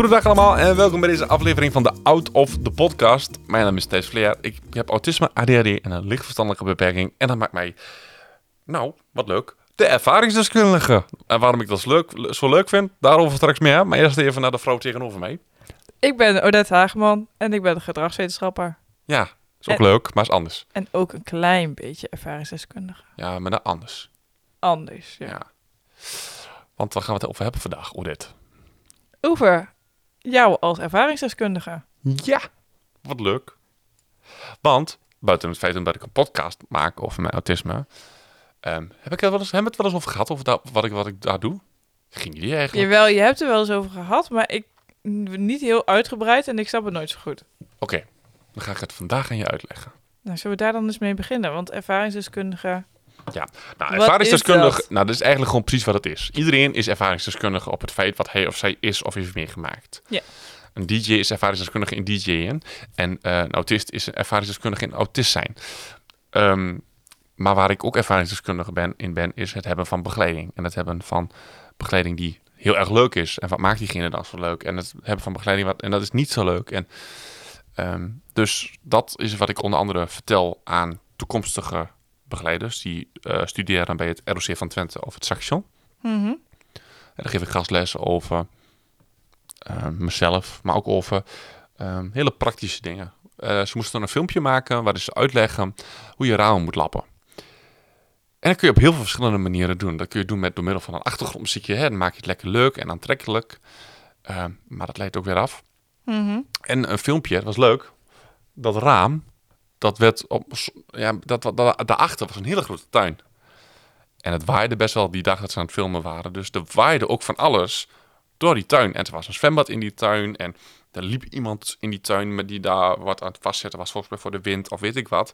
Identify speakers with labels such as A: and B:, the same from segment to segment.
A: Goedendag allemaal en welkom bij deze aflevering van de Out of the Podcast. Mijn naam is Thijs Vleer. Ik heb autisme, ADHD en een lichtverstandelijke beperking. En dat maakt mij, nou, wat leuk, de ervaringsdeskundige. En waarom ik dat leuk, zo leuk vind, daarover straks meer. Maar eerst even naar de vrouw tegenover mij.
B: Ik ben Odette Hageman en ik ben gedragswetenschapper.
A: Ja, is ook
B: En-
A: leuk, maar is anders.
B: En ook een klein beetje ervaringsdeskundige.
A: Ja, maar dan anders.
B: Anders, ja.
A: Ja. Want waar gaan we het over hebben vandaag, Odette?
B: Over jou als ervaringsdeskundige.
A: Ja, wat leuk. Want, buiten het feit dat ik een podcast maak over mijn autisme... ehm, heb ik er wel eens, hebben we het wel eens over gehad, over dat, wat, ik, wat ik daar doe? Geen idee eigenlijk.
B: Jawel, je hebt er wel eens over gehad, maar ik niet heel uitgebreid en ik snap het nooit zo goed.
A: Oké, dan ga ik het vandaag aan je uitleggen.
B: Nou, zullen we daar dan eens mee beginnen? Want ervaringsdeskundige...
A: Nou,
B: Wat
A: ervaringsdeskundige,
B: is dat?
A: nou, dat is eigenlijk gewoon precies wat het is. Iedereen is ervaringsdeskundige op het feit wat hij of zij is of heeft meegemaakt.
B: Ja.
A: Een DJ is ervaringsdeskundige in DJ'en en eh, een autist is een ervaringsdeskundige in autist zijn. Ehm, maar waar ik ook ervaringsdeskundige ben, in ben, is het hebben van begeleiding. En het hebben van begeleiding die heel erg leuk is. En wat maakt diegene dan zo leuk? En het hebben van begeleiding wat, en dat is niet zo leuk. En, ehm, dus dat is wat ik onder andere vertel aan toekomstige begeleiders die eh, studeren bij het ROC van Twente of het Saxion.
B: Mhm.
A: En dan geef ik gastlessen over eh, mezelf, maar ook over eh, hele praktische dingen. Eh, ze moesten dan een filmpje maken waarin ze uitleggen hoe je ramen moet lappen. En dat kun je op heel veel verschillende manieren doen. Dat kun je doen met door middel van een achtergrondmuziekje. Hè? Dan maak je het lekker leuk en aantrekkelijk. Eh, maar dat leidt ook weer af.
B: Mhm.
A: En een filmpje, dat was leuk. Dat raam, dat werd op, ja, dat, dat, daarachter was een hele grote tuin. En het waaide best wel die dag dat ze aan het filmen waren. Dus er waaide ook van alles door die tuin. En er was een zwembad in die tuin. En er liep iemand in die tuin met die daar wat aan het vastzetten was. Volgens mij voor de wind of weet ik wat.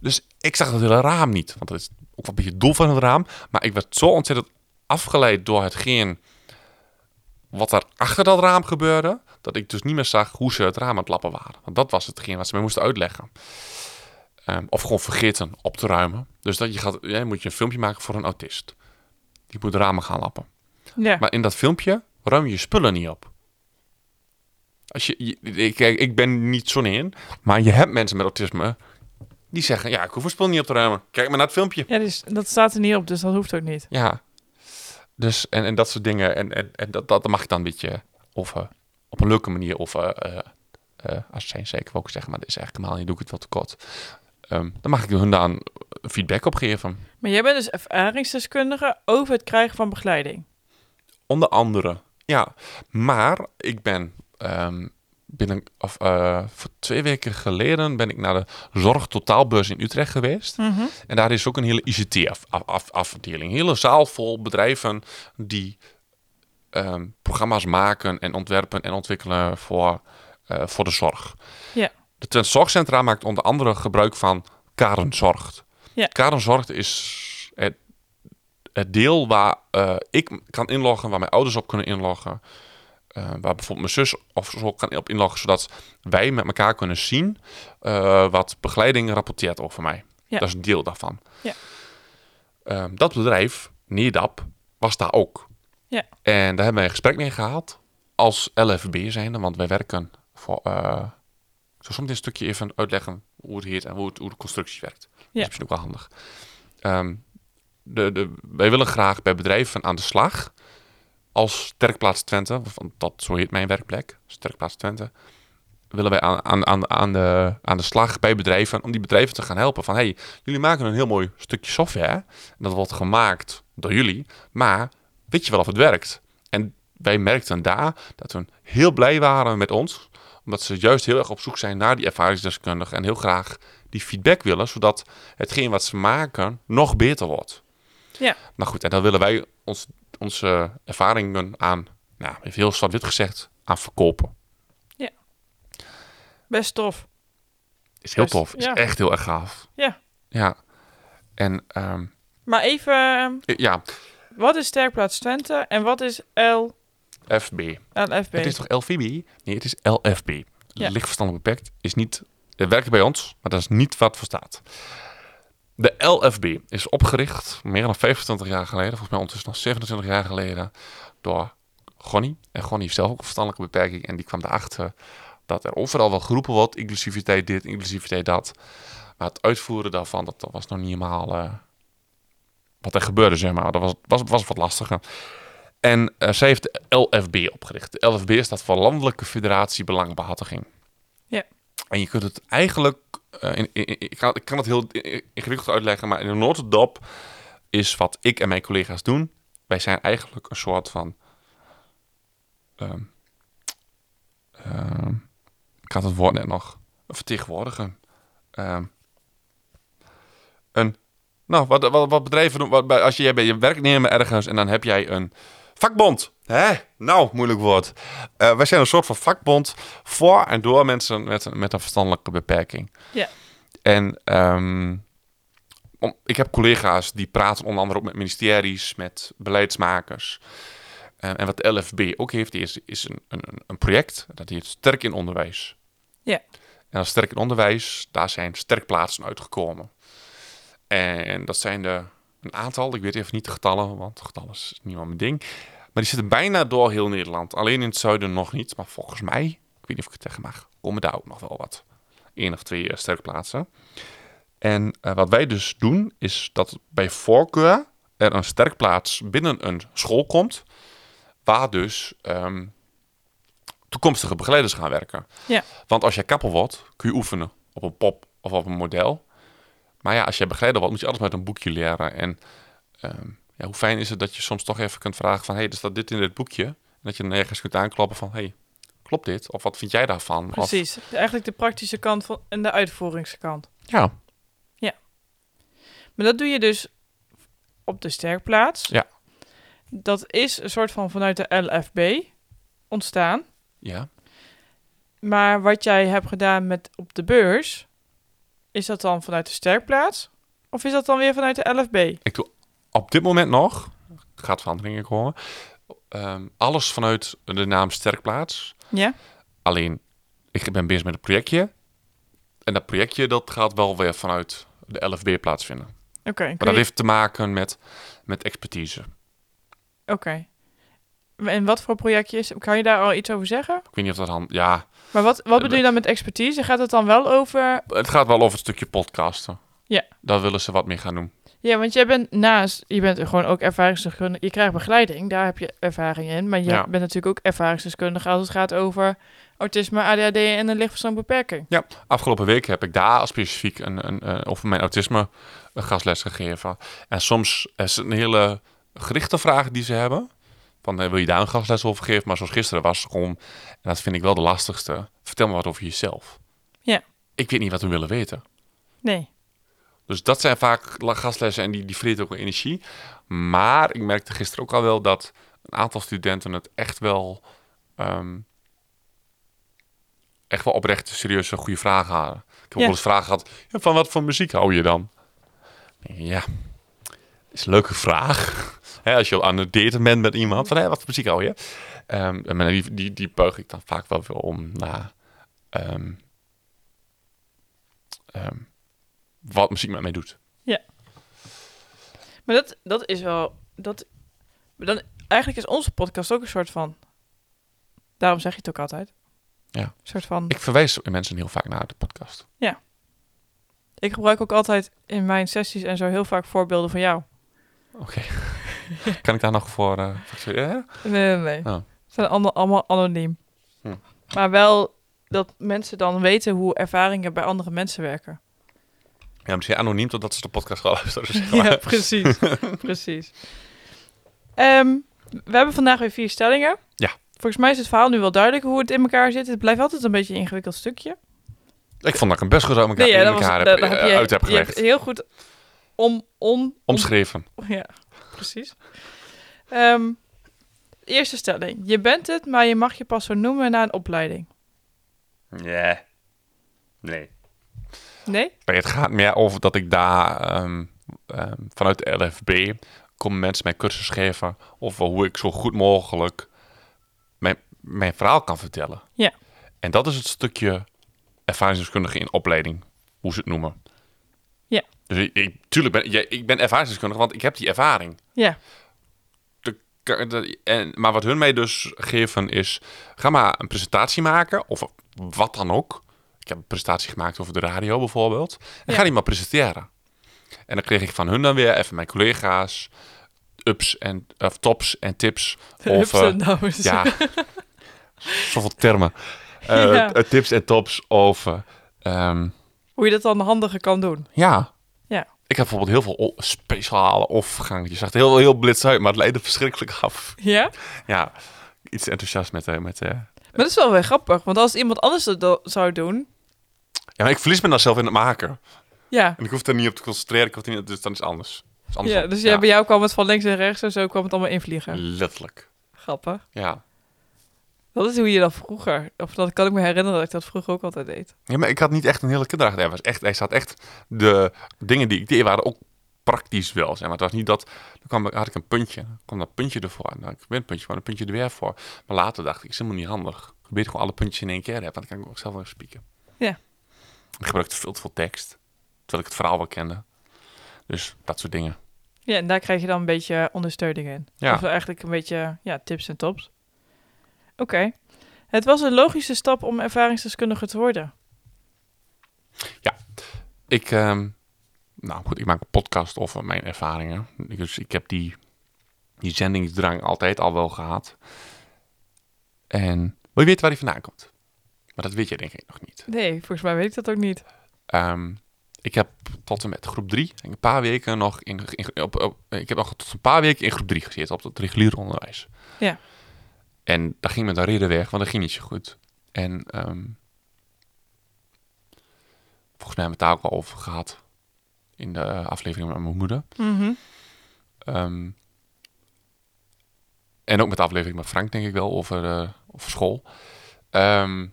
A: Dus ik zag dat hele raam niet. Want dat is ook wel een beetje doel van het raam. Maar ik werd zo ontzettend afgeleid door hetgeen wat er achter dat raam gebeurde, dat ik dus niet meer zag hoe ze het raam aan het lappen waren. Want dat was hetgeen wat ze mij moesten uitleggen. Ehm, of gewoon vergeten op te ruimen. Dus dat je gaat, ja, moet je een filmpje maken voor een autist. Die moet ramen gaan lappen.
B: Ja.
A: Maar in dat filmpje ruim je je spullen niet op. Als je, je- ik, ik ben niet zo'n in, maar je hebt mensen met autisme die zeggen, ja, ik hoef mijn spullen niet op te ruimen. Kijk maar naar het filmpje.
B: ja, dus dat staat er niet op, dus dat hoeft ook niet.
A: Ja. Dus, en, en dat soort dingen. En, en, en dat, dat mag ik dan een beetje over, op een leuke manier over, eh eh als zijn zeker ook zeggen, maar dit is eigenlijk helemaal niet, doe ik het wel te kort. Ehm, dan mag ik hun dan feedback op geven.
B: Maar jij bent dus ervaringsdeskundige over het krijgen van begeleiding.
A: Onder andere, ja. Maar ik ben ehm, binnen, of, eh, voor twee weken geleden ben ik naar de Zorg Totaalbeurs in Utrecht geweest.
B: Mhm.
A: En daar is ook een hele ICT-afdeling. Een hele zaal vol bedrijven die ehm, programma's maken en ontwerpen en ontwikkelen voor, eh, voor de zorg.
B: Ja.
A: De Zorgcentra maakt onder andere gebruik van Karen Zorgt.
B: Ja.
A: Karen Zorgt is het, het deel waar eh, ik kan inloggen, waar mijn ouders op kunnen inloggen. eh, waar bijvoorbeeld mijn zus of zo kan op inloggen, zodat wij met elkaar kunnen zien wat begeleiding rapporteert over mij.
B: Ja.
A: Dat is een deel daarvan.
B: Ja.
A: Ehm, dat bedrijf, NEDAP, was daar ook.
B: Ja.
A: En daar hebben wij een gesprek mee gehad als LFB zijnde, want wij werken voor... eh, ik zal soms een stukje even uitleggen hoe het heet en hoe, het, hoe de constructie werkt. Dat
B: Ja.
A: is misschien ook wel handig. De, de, wij willen graag bij bedrijven aan de slag als Sterkplaats Twente, want dat, zo heet mijn werkplek, Sterkplaats Twente, willen wij aan, aan, aan, aan, de, aan de slag bij bedrijven om die bedrijven te gaan helpen. Van hey, jullie maken een heel mooi stukje software. En dat wordt gemaakt door jullie, maar weet je wel of het werkt? En wij merkten daar dat we heel blij waren met ons, omdat ze juist heel erg op zoek zijn naar die ervaringsdeskundigen en heel graag die feedback willen, zodat hetgeen wat ze maken nog beter wordt.
B: Ja.
A: Nou goed, en dan willen wij ons, onze ervaringen aan, nou, even heel zwart-wit gezegd, aan verkopen.
B: Best tof.
A: Is heel tof. Is
B: ja.
A: echt heel erg gaaf.
B: Ja.
A: Ja. En ehm,
B: Maar even, ehm,
A: ja,
B: wat is Sterkplaats Twente en wat is L,
A: FB.
B: LFB?
A: Het is toch LVB? Nee, het is LFB.
B: Ja.
A: Lichtverstandelijk beperkt is niet... Het werkt bij ons, maar dat is niet wat voor staat. De LFB is opgericht meer dan 25 jaar geleden, volgens mij ondertussen nog 27 jaar geleden, door Gonnie. En Gonnie heeft zelf ook een verstandelijke beperking en die kwam erachter dat er overal wel geroepen wordt, inclusiviteit dit, inclusiviteit dat. Maar het uitvoeren daarvan, dat, dat was nog niet helemaal eh, wat er gebeurde, zeg maar. Dat was, was, was wat lastiger. En eh, zij heeft de LFB opgericht. De LFB staat voor Landelijke Federatie Belangbehartiging.
B: Ja.
A: En je kunt het eigenlijk... eh, in, in- in- ik, kan, ik kan het heel ingewikkeld uitleggen, maar in een notendop is wat ik en mijn collega's doen. Wij zijn eigenlijk een soort van... ehm, ehm, ik had het woord net nog. Een vertegenwoordiger. Ehm, een nou, wat, wat, wat bedrijven doen, wat, als je, jij bent je werknemer ergens en dan heb jij een vakbond. Hè? Nou, moeilijk woord. Eh wij zijn een soort van vakbond voor en door mensen met, een- met een verstandelijke beperking.
B: Ja.
A: En ehm, om, ik heb collega's die praten onder andere ook met ministeries, met beleidsmakers. Eh, en wat de LFB ook heeft, is, is een, een, een project dat heet Sterk in Onderwijs.
B: Ja.
A: En als Sterk in Onderwijs, daar zijn sterkplaatsen uitgekomen. En dat zijn er een aantal, ik weet even niet de getallen, want getallen is niet mijn ding. Maar die zitten bijna door heel Nederland. Alleen in het zuiden nog niet, maar volgens mij, ik weet niet of ik het zeggen mag, komen daar ook nog wel wat. Eén of twee eh, sterkplaatsen. En eh, wat wij dus doen, is dat bij voorkeur er een sterkplaats binnen een school komt, waar dus ehm, toekomstige begeleiders gaan werken.
B: Ja.
A: Want als je kapper wordt, kun je oefenen op een pop of op een model. Maar ja, als je begeleider wordt, moet je alles met een boekje leren. En ehm, ja, hoe fijn is het dat je soms toch even kunt vragen van... hé, hey, er staat dit in dit boekje. En dat je nergens kunt aankloppen van... hé, hey, klopt dit? Of wat vind jij daarvan? Of,
B: Precies. Eigenlijk de praktische kant van, en de uitvoeringskant.
A: ja,
B: Maar dat doe je dus op de sterkplaats.
A: Ja.
B: Dat is een soort van vanuit de LFB ontstaan.
A: ja.
B: Maar wat jij hebt gedaan met op de beurs, is dat dan vanuit de sterkplaats? Of is dat dan weer vanuit de LFB?
A: Ik doe op dit moment nog... gaat veranderingen komen. ehm, alles vanuit de naam Sterkplaats.
B: Ja?
A: Alleen, ik ben bezig met een projectje. En dat projectje, dat gaat wel weer vanuit de LFB plaatsvinden.
B: Oké.
A: Maar dat
B: je-
A: heeft te maken met, met expertise.
B: Oké. En wat voor projectje is? Kan je daar al iets over zeggen?
A: Ik weet niet of dat hand... Ja,
B: Maar wat, wat bedoel je dan met expertise? Gaat het dan wel over...
A: het gaat wel over het stukje podcasten.
B: Ja.
A: Daar willen ze wat mee gaan doen.
B: Ja, want jij bent naast... Je bent gewoon ook ervaringsdeskundige. Je krijgt begeleiding, daar heb je ervaring in. Maar je
A: Ja.
B: bent natuurlijk ook ervaringsdeskundige als het gaat over autisme, ADHD en een lichtverstandbeperking.
A: Ja, afgelopen week heb ik daar specifiek een, een, eh, over mijn autisme een gastles gegeven. En soms is het een hele gerichte vraag die ze hebben. Van, eh, wil je daar een gastles over geven? Maar zoals gisteren was gewoon, en dat vind ik wel de lastigste, vertel me wat over jezelf.
B: Ja.
A: Ik weet niet wat we willen weten.
B: Nee.
A: Dus dat zijn vaak gastlessen en die, die vreten ook wel energie. Maar ik merkte gisteren ook al wel dat een aantal studenten het echt wel... ehm, echt wel oprecht serieuze goede vragen hadden. Ik heb ook
B: Ja.
A: wel eens vragen gehad, van wat voor muziek hou je dan? Ja, is een leuke vraag. Hè, als je aan het daten bent met iemand, van hé, wat voor muziek hou je? Ehm, en die, die, die buig ik dan vaak wel weer om naar... ehm, ehm, wat muziek met mij doet.
B: Maar dat, dat is wel... Dat, dan, eigenlijk is onze podcast ook een soort van... Daarom zeg je het ook altijd.
A: Ja.
B: Een soort van...
A: Ik verwijs mensen heel vaak naar de podcast.
B: Ik gebruik ook altijd in mijn sessies en zo heel vaak voorbeelden van jou.
A: Oké. kan ik daar nog voor... eh?
B: Nee, nee, nee.
A: Oh.
B: Ze zijn allemaal, allemaal anoniem.
A: Hm.
B: Maar wel dat mensen dan weten hoe ervaringen bij andere mensen werken.
A: ja, misschien anoniem totdat ze de podcast gaan luisteren.
B: Ja, precies. precies. Ehm, we hebben vandaag weer vier stellingen.
A: Ja.
B: Volgens mij is het verhaal nu wel duidelijk hoe het in elkaar zit. Het blijft altijd een beetje een ingewikkeld stukje.
A: Ik vond dat ik hem best goed uit elkaar,
B: Nee, ja,
A: in
B: dat was,
A: elkaar heb,
B: daar heb je,
A: uit heb
B: je
A: gelegd.
B: hebt heel goed om... om,
A: Omschreven.
B: om ja, precies. Ehm, eerste stelling. Je bent het, maar je mag je pas zo noemen na een opleiding.
A: Ja. Nee.
B: Nee?
A: Het gaat meer over dat ik daar ehm, ehm, vanuit de LFB komen mensen mij cursus geven over hoe ik zo goed mogelijk mijn, mijn verhaal kan vertellen.
B: Ja.
A: En dat is het stukje ervaringsdeskundige in opleiding, hoe ze het noemen.
B: Ja.
A: Dus ik, ik, tuurlijk ben ja, ik ben ervaringsdeskundige, want ik heb die ervaring.
B: Ja.
A: De, de- en, maar wat hun mij dus geven is, ga maar een presentatie maken, of wat dan ook. Ik heb een presentatie gemaakt over de radio bijvoorbeeld. En
B: Ja.
A: ga die maar presenteren. En dan kreeg ik van hun dan weer even mijn collega's, ups en of tops en tips
B: en downs.
A: Ja, zoveel termen. Eh,
B: Ja.
A: eh, Tips en tops over... ehm,
B: Hoe je dat dan handiger kan doen.
A: ja.
B: Ja.
A: Ik heb bijvoorbeeld heel veel speciale of-gangen. Je zag heel, heel blits uit, maar het leidde verschrikkelijk af.
B: Ja?
A: Ja, iets enthousiast met... eh, met eh.
B: Maar dat is wel weer grappig. Want als iemand anders dat do- zou doen...
A: Ja, maar ik verlies me dan zelf in het maken.
B: Ja.
A: En ik hoef er niet op te concentreren. Ik hoef er niet, dus dan is het anders. Is andersom.
B: ja dus ja, bij jou kwam het van links en rechts en zo kwam het allemaal invliegen.
A: Letterlijk.
B: Grappig.
A: Ja.
B: Dat is hoe je dat vroeger... Of dat kan ik me herinneren dat ik dat vroeger ook altijd deed.
A: ja, maar ik had niet echt een hele kinderdag. Hij was echt, hij zat echt... De dingen die ik deed waren ook praktisch wel. Zeg maar. Het was niet dat... Dan kwam, had ik een puntje. Dan kwam dat puntje ervoor. En dan ik een puntje, maar een puntje er weer voor. Maar later dacht ik, is helemaal niet handig. Ik weet gewoon alle puntjes in één keer hebben. Want dan kan ik ook zelf wel even spieken.
B: Ja.
A: Ik gebruikte veel te veel tekst. Terwijl ik het verhaal wel kende. Dus dat soort dingen.
B: Ja, en daar krijg je dan een beetje ondersteuning in.
A: Ja.
B: Of eigenlijk een beetje ja, tips en tops. Oké. Het was een logische stap om ervaringsdeskundige te worden.
A: Ik, ehm, nou goed, ik maak een podcast over mijn ervaringen. Dus ik heb die, die zendingsdrang altijd al wel gehad. En wil je weten waar die vandaan komt? Maar dat weet je denk ik nog niet.
B: Nee, volgens mij weet ik dat ook niet.
A: Ehm, ik heb tot en met groep 3, een paar weken nog in, in- op, op- ik heb nog tot een paar weken in groep 3 gezeten op het reguliere onderwijs.
B: Ja.
A: En dat ging met een reden weg, want dat ging niet zo goed. En ehm, volgens mij hebben we het daar ook al over gehad in de aflevering met mijn moeder.
B: Mhm.
A: Ehm, en ook met de aflevering met Frank, denk ik wel, over, eh, over school. Ehm,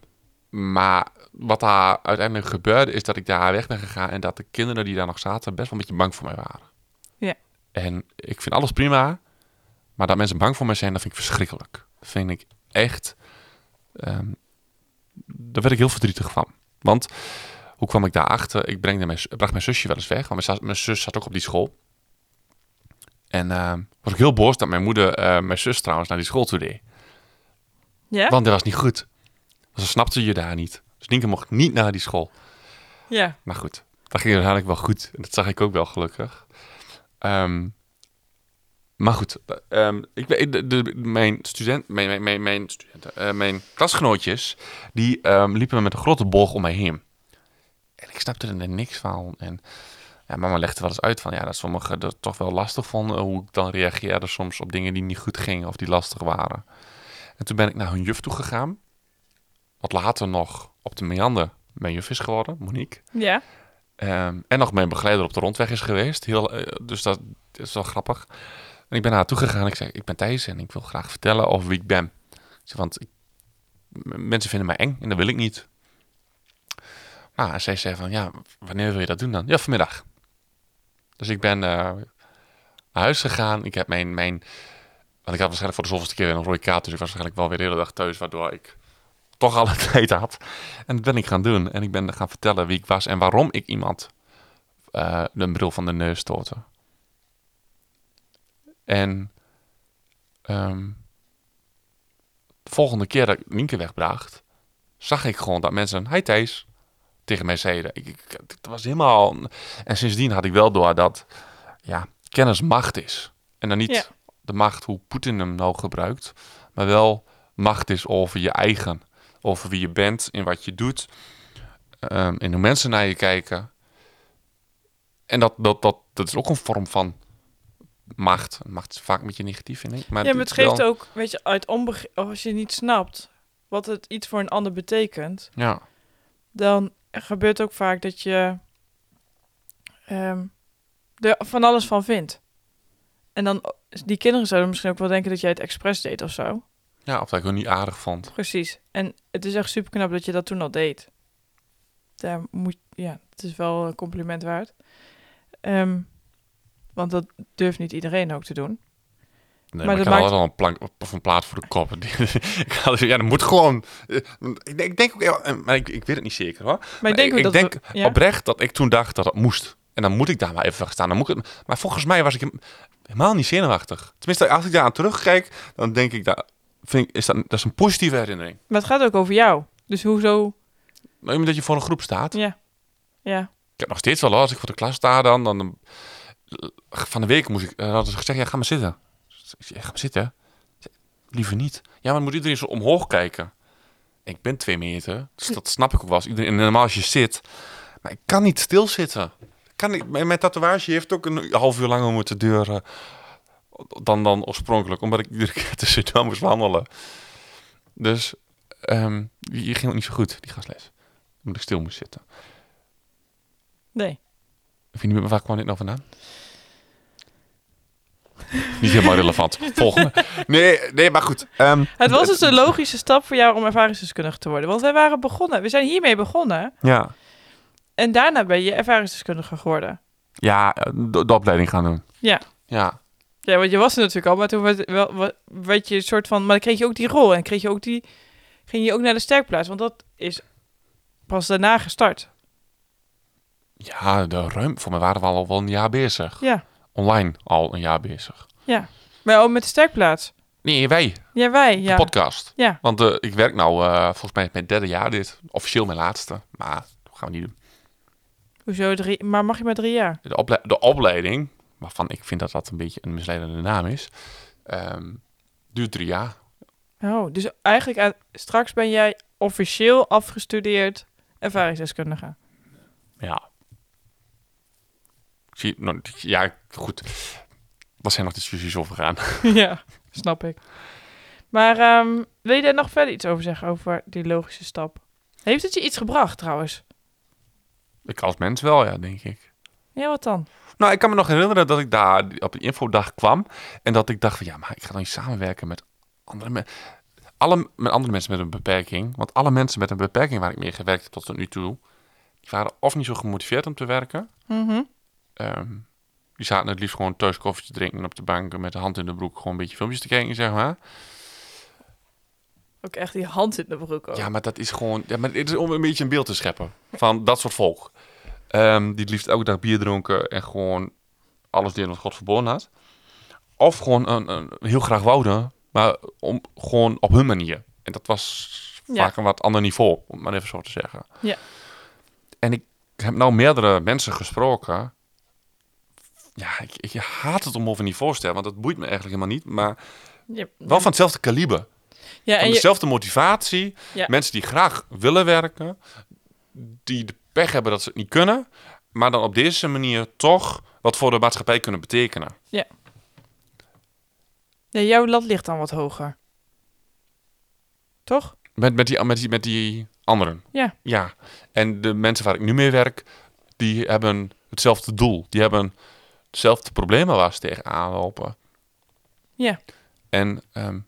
A: maar wat daar uiteindelijk gebeurde, is dat ik daar weg ben gegaan en dat de kinderen die daar nog zaten best wel een beetje bang voor mij waren.
B: Ja.
A: En ik vind alles prima, maar dat mensen bang voor mij zijn, dat vind ik verschrikkelijk. Vind ik echt. ehm, daar werd ik heel verdrietig van. Want hoe kwam ik daarachter? Ik brengde mijn, bracht mijn zusje wel eens weg, want mijn zus zat ook op die school. En ehm, was ik heel boos dat mijn moeder eh, mijn zus trouwens naar die school toe deed.
B: Ja?
A: Want dat was niet goed. Ze snapte je daar niet. Dus Nienke mocht niet naar die school.
B: Ja.
A: Maar goed, dat ging uiteindelijk wel goed. En dat zag ik ook wel gelukkig. Ehm, maar goed, ehm, ik, weet- de, de- mijn, student, mijn, mijn, mijn, mijn, studenten, eh, mijn klasgenootjes, die ehm, liepen met een grote boog om mij heen. En ik snapte er niks van. En ja, mama legde wel eens uit van ja, dat sommigen het toch wel lastig vonden hoe ik dan reageerde soms op dingen die niet goed gingen of die lastig waren. En toen ben ik naar hun juf toe gegaan. Wat later nog op de meander mijn juf is geworden, Monique.
B: Ja.
A: Ehm, en nog mijn begeleider op de rondweg is geweest. Heel, eh, dus dat is wel grappig. En ik ben naar haar toe gegaan. Ik zei, ik ben Thijs en ik wil graag vertellen over wie ik ben. Want ik, mensen vinden mij eng en dat wil ik niet. Nou, en zij zei van, ja, wanneer wil je dat doen dan? Ja, vanmiddag. Dus ik ben eh, naar huis gegaan. Ik heb mijn, mijn... Want ik had waarschijnlijk voor de zoveelste keer een rode kaart. Dus ik was waarschijnlijk wel weer de hele dag thuis. Waardoor ik toch alle tijd had. En dat ben ik gaan doen. En ik ben gaan vertellen wie ik was en waarom ik iemand eh, de bril van de neus stootte. En ehm, de volgende keer dat ik Nienke wegbracht, zag ik gewoon dat mensen, hi Thijs, tegen mij zeiden. Ik, ik, het was helemaal... En sindsdien had ik wel door dat ja, kennis macht is. En dan niet
B: Ja.
A: de macht hoe Poetin hem nou gebruikt, maar wel macht is over je eigen. Over wie je bent en wat je doet. Ehm, en hoe mensen naar je kijken. En dat, dat, dat, dat is ook een vorm van macht. Macht is vaak een beetje negatief, vind ik. Maar
B: ja, maar het
A: wel-
B: geeft ook, weet je, uit onbegrip, als je niet snapt wat het iets voor een ander betekent,
A: Ja,
B: dan gebeurt ook vaak dat je ehm, er van alles van vindt. En dan, die kinderen zouden misschien ook wel denken dat jij het expres deed of zo.
A: ja, of dat ik het niet aardig vond.
B: Precies. En het is echt super knap dat je dat toen al deed. daar moet, ja, het is wel een compliment waard. Ehm, want dat durft niet iedereen ook te doen.
A: Nee,
B: Maar
A: maar,
B: dat
A: ik had
B: maakt-
A: al een plank of een plaat voor de kop. Ja, dat moet gewoon. eh, Ik denk, ik denk ook, ja, maar ik, ik weet het niet zeker hoor.
B: Maar ik denk
A: ik
B: dat
A: denk
B: we- ja.
A: oprecht dat ik toen dacht dat het moest. En dan moet ik daar maar even gaan staan. Dan moet ik maar volgens mij was ik helemaal niet zenuwachtig. Tenminste, als ik daar aan terugkijk, dan denk ik dat vind ik, is dat, dat is een positieve herinnering.
B: Maar het gaat ook over jou. Dus hoezo?
A: Maar omdat je voor een groep staat.
B: Ja. Ja.
A: Ik heb nog steeds wel als ik voor de klas sta, dan, dan van de week moest ik, eh, hadden ze gezegd, ja, ga maar zitten. Ik zei, ja, ga maar zitten. Liever niet. Ja, maar moet iedereen zo omhoog kijken. Ik ben twee meter, dus dat snap ik ook wel. Als iedereen, en normaal als je zit, maar ik kan niet stilzitten. Kan niet, mijn, mijn tatoeage heeft ook een half uur langer moeten duren dan, dan oorspronkelijk, omdat ik iedere keer tussendoor moest wandelen. Dus ehm die ging ook niet zo goed, die gastles. Omdat ik stil moest zitten.
B: Nee.
A: Ik niet meer waar kwam dit nou vandaan? Niet helemaal relevant. Volgende. Nee, nee maar goed. Ehm,
B: Het was dus een logische stap voor jou om ervaringsdeskundige te worden. Want wij waren begonnen. We zijn hiermee begonnen.
A: ja,
B: En daarna ben je ervaringsdeskundige geworden.
A: ja de, de opleiding gaan doen.
B: Ja.
A: Ja,
B: Ja, want je was er natuurlijk al. Maar toen werd, wel, wa- werd je een soort van... Maar dan kreeg je ook die rol. En kreeg je ook die... Ging je ook naar de sterkplaats. Want dat is pas daarna gestart.
A: ja de ruim. Voor mij waren we al wel een jaar bezig.
B: Ja.
A: Online al een jaar bezig.
B: Ja. Maar ook met de sterkplaats.
A: Nee, wij.
B: Ja, wij.
A: De
B: Ja.
A: podcast.
B: Ja.
A: Want eh, ik werk nou eh, volgens mij mijn derde jaar dit. Officieel mijn laatste. Maar dat gaan we niet doen.
B: Hoezo drie... Maar mag je maar drie jaar?
A: De, ople- de opleiding, waarvan ik vind dat dat een beetje een misleidende naam is, ehm, duurt drie jaar.
B: Oh, dus eigenlijk aan, straks ben jij officieel afgestudeerd ervaringsdeskundige.
A: Ja. Nou, ja, goed. Daar zijn nog discussies over gaan.
B: ja, snap ik. Maar ehm, wil je daar nog verder iets over zeggen, over die logische stap? Heeft het je iets gebracht trouwens?
A: Ik als mens wel, ja, denk ik.
B: Ja, wat dan?
A: Nou, ik kan me nog herinneren dat ik daar op de infodag kwam. En dat ik dacht van, ja, maar ik ga dan niet samenwerken met andere mensen. Alle met andere mensen met een beperking. Want alle mensen met een beperking waar ik mee gewerkt heb tot nu toe... die waren of niet zo gemotiveerd om te werken...
B: Mhm.
A: Ehm, die zaten het liefst gewoon thuis koffie te drinken op de bank met de hand in de broek gewoon een beetje filmpjes te kijken, zeg maar.
B: Ook echt die hand in de broek ook.
A: Ja, maar dat is gewoon, ja, maar het is om een beetje een beeld te scheppen van dat soort volk. Ehm, die het liefst elke dag bier dronken en gewoon alles deden wat God verboden had. Of gewoon een, een, heel graag wouden, maar om, gewoon op hun manier. En dat was
B: Ja.
A: vaak een wat ander niveau, om het maar even zo te zeggen.
B: Ja.
A: En ik heb nou meerdere mensen gesproken. Ja, ik, ik haat het om over niveau te stellen, want dat boeit me eigenlijk helemaal niet. Maar
B: Ja,
A: wel van hetzelfde kaliber.
B: ja, en
A: Van
B: je,
A: dezelfde motivatie.
B: Ja.
A: Mensen die graag willen werken. Die de pech hebben dat ze het niet kunnen. Maar dan op deze manier toch wat voor de maatschappij kunnen betekenen.
B: ja, jouw lat ligt dan wat hoger. Toch?
A: Met, met, die, met, die, met die anderen.
B: Ja.
A: Ja. En de mensen waar ik nu mee werk, die hebben hetzelfde doel. Die hebben hetzelfde problemen waar ze tegenaan lopen.
B: Ja.
A: En ehm,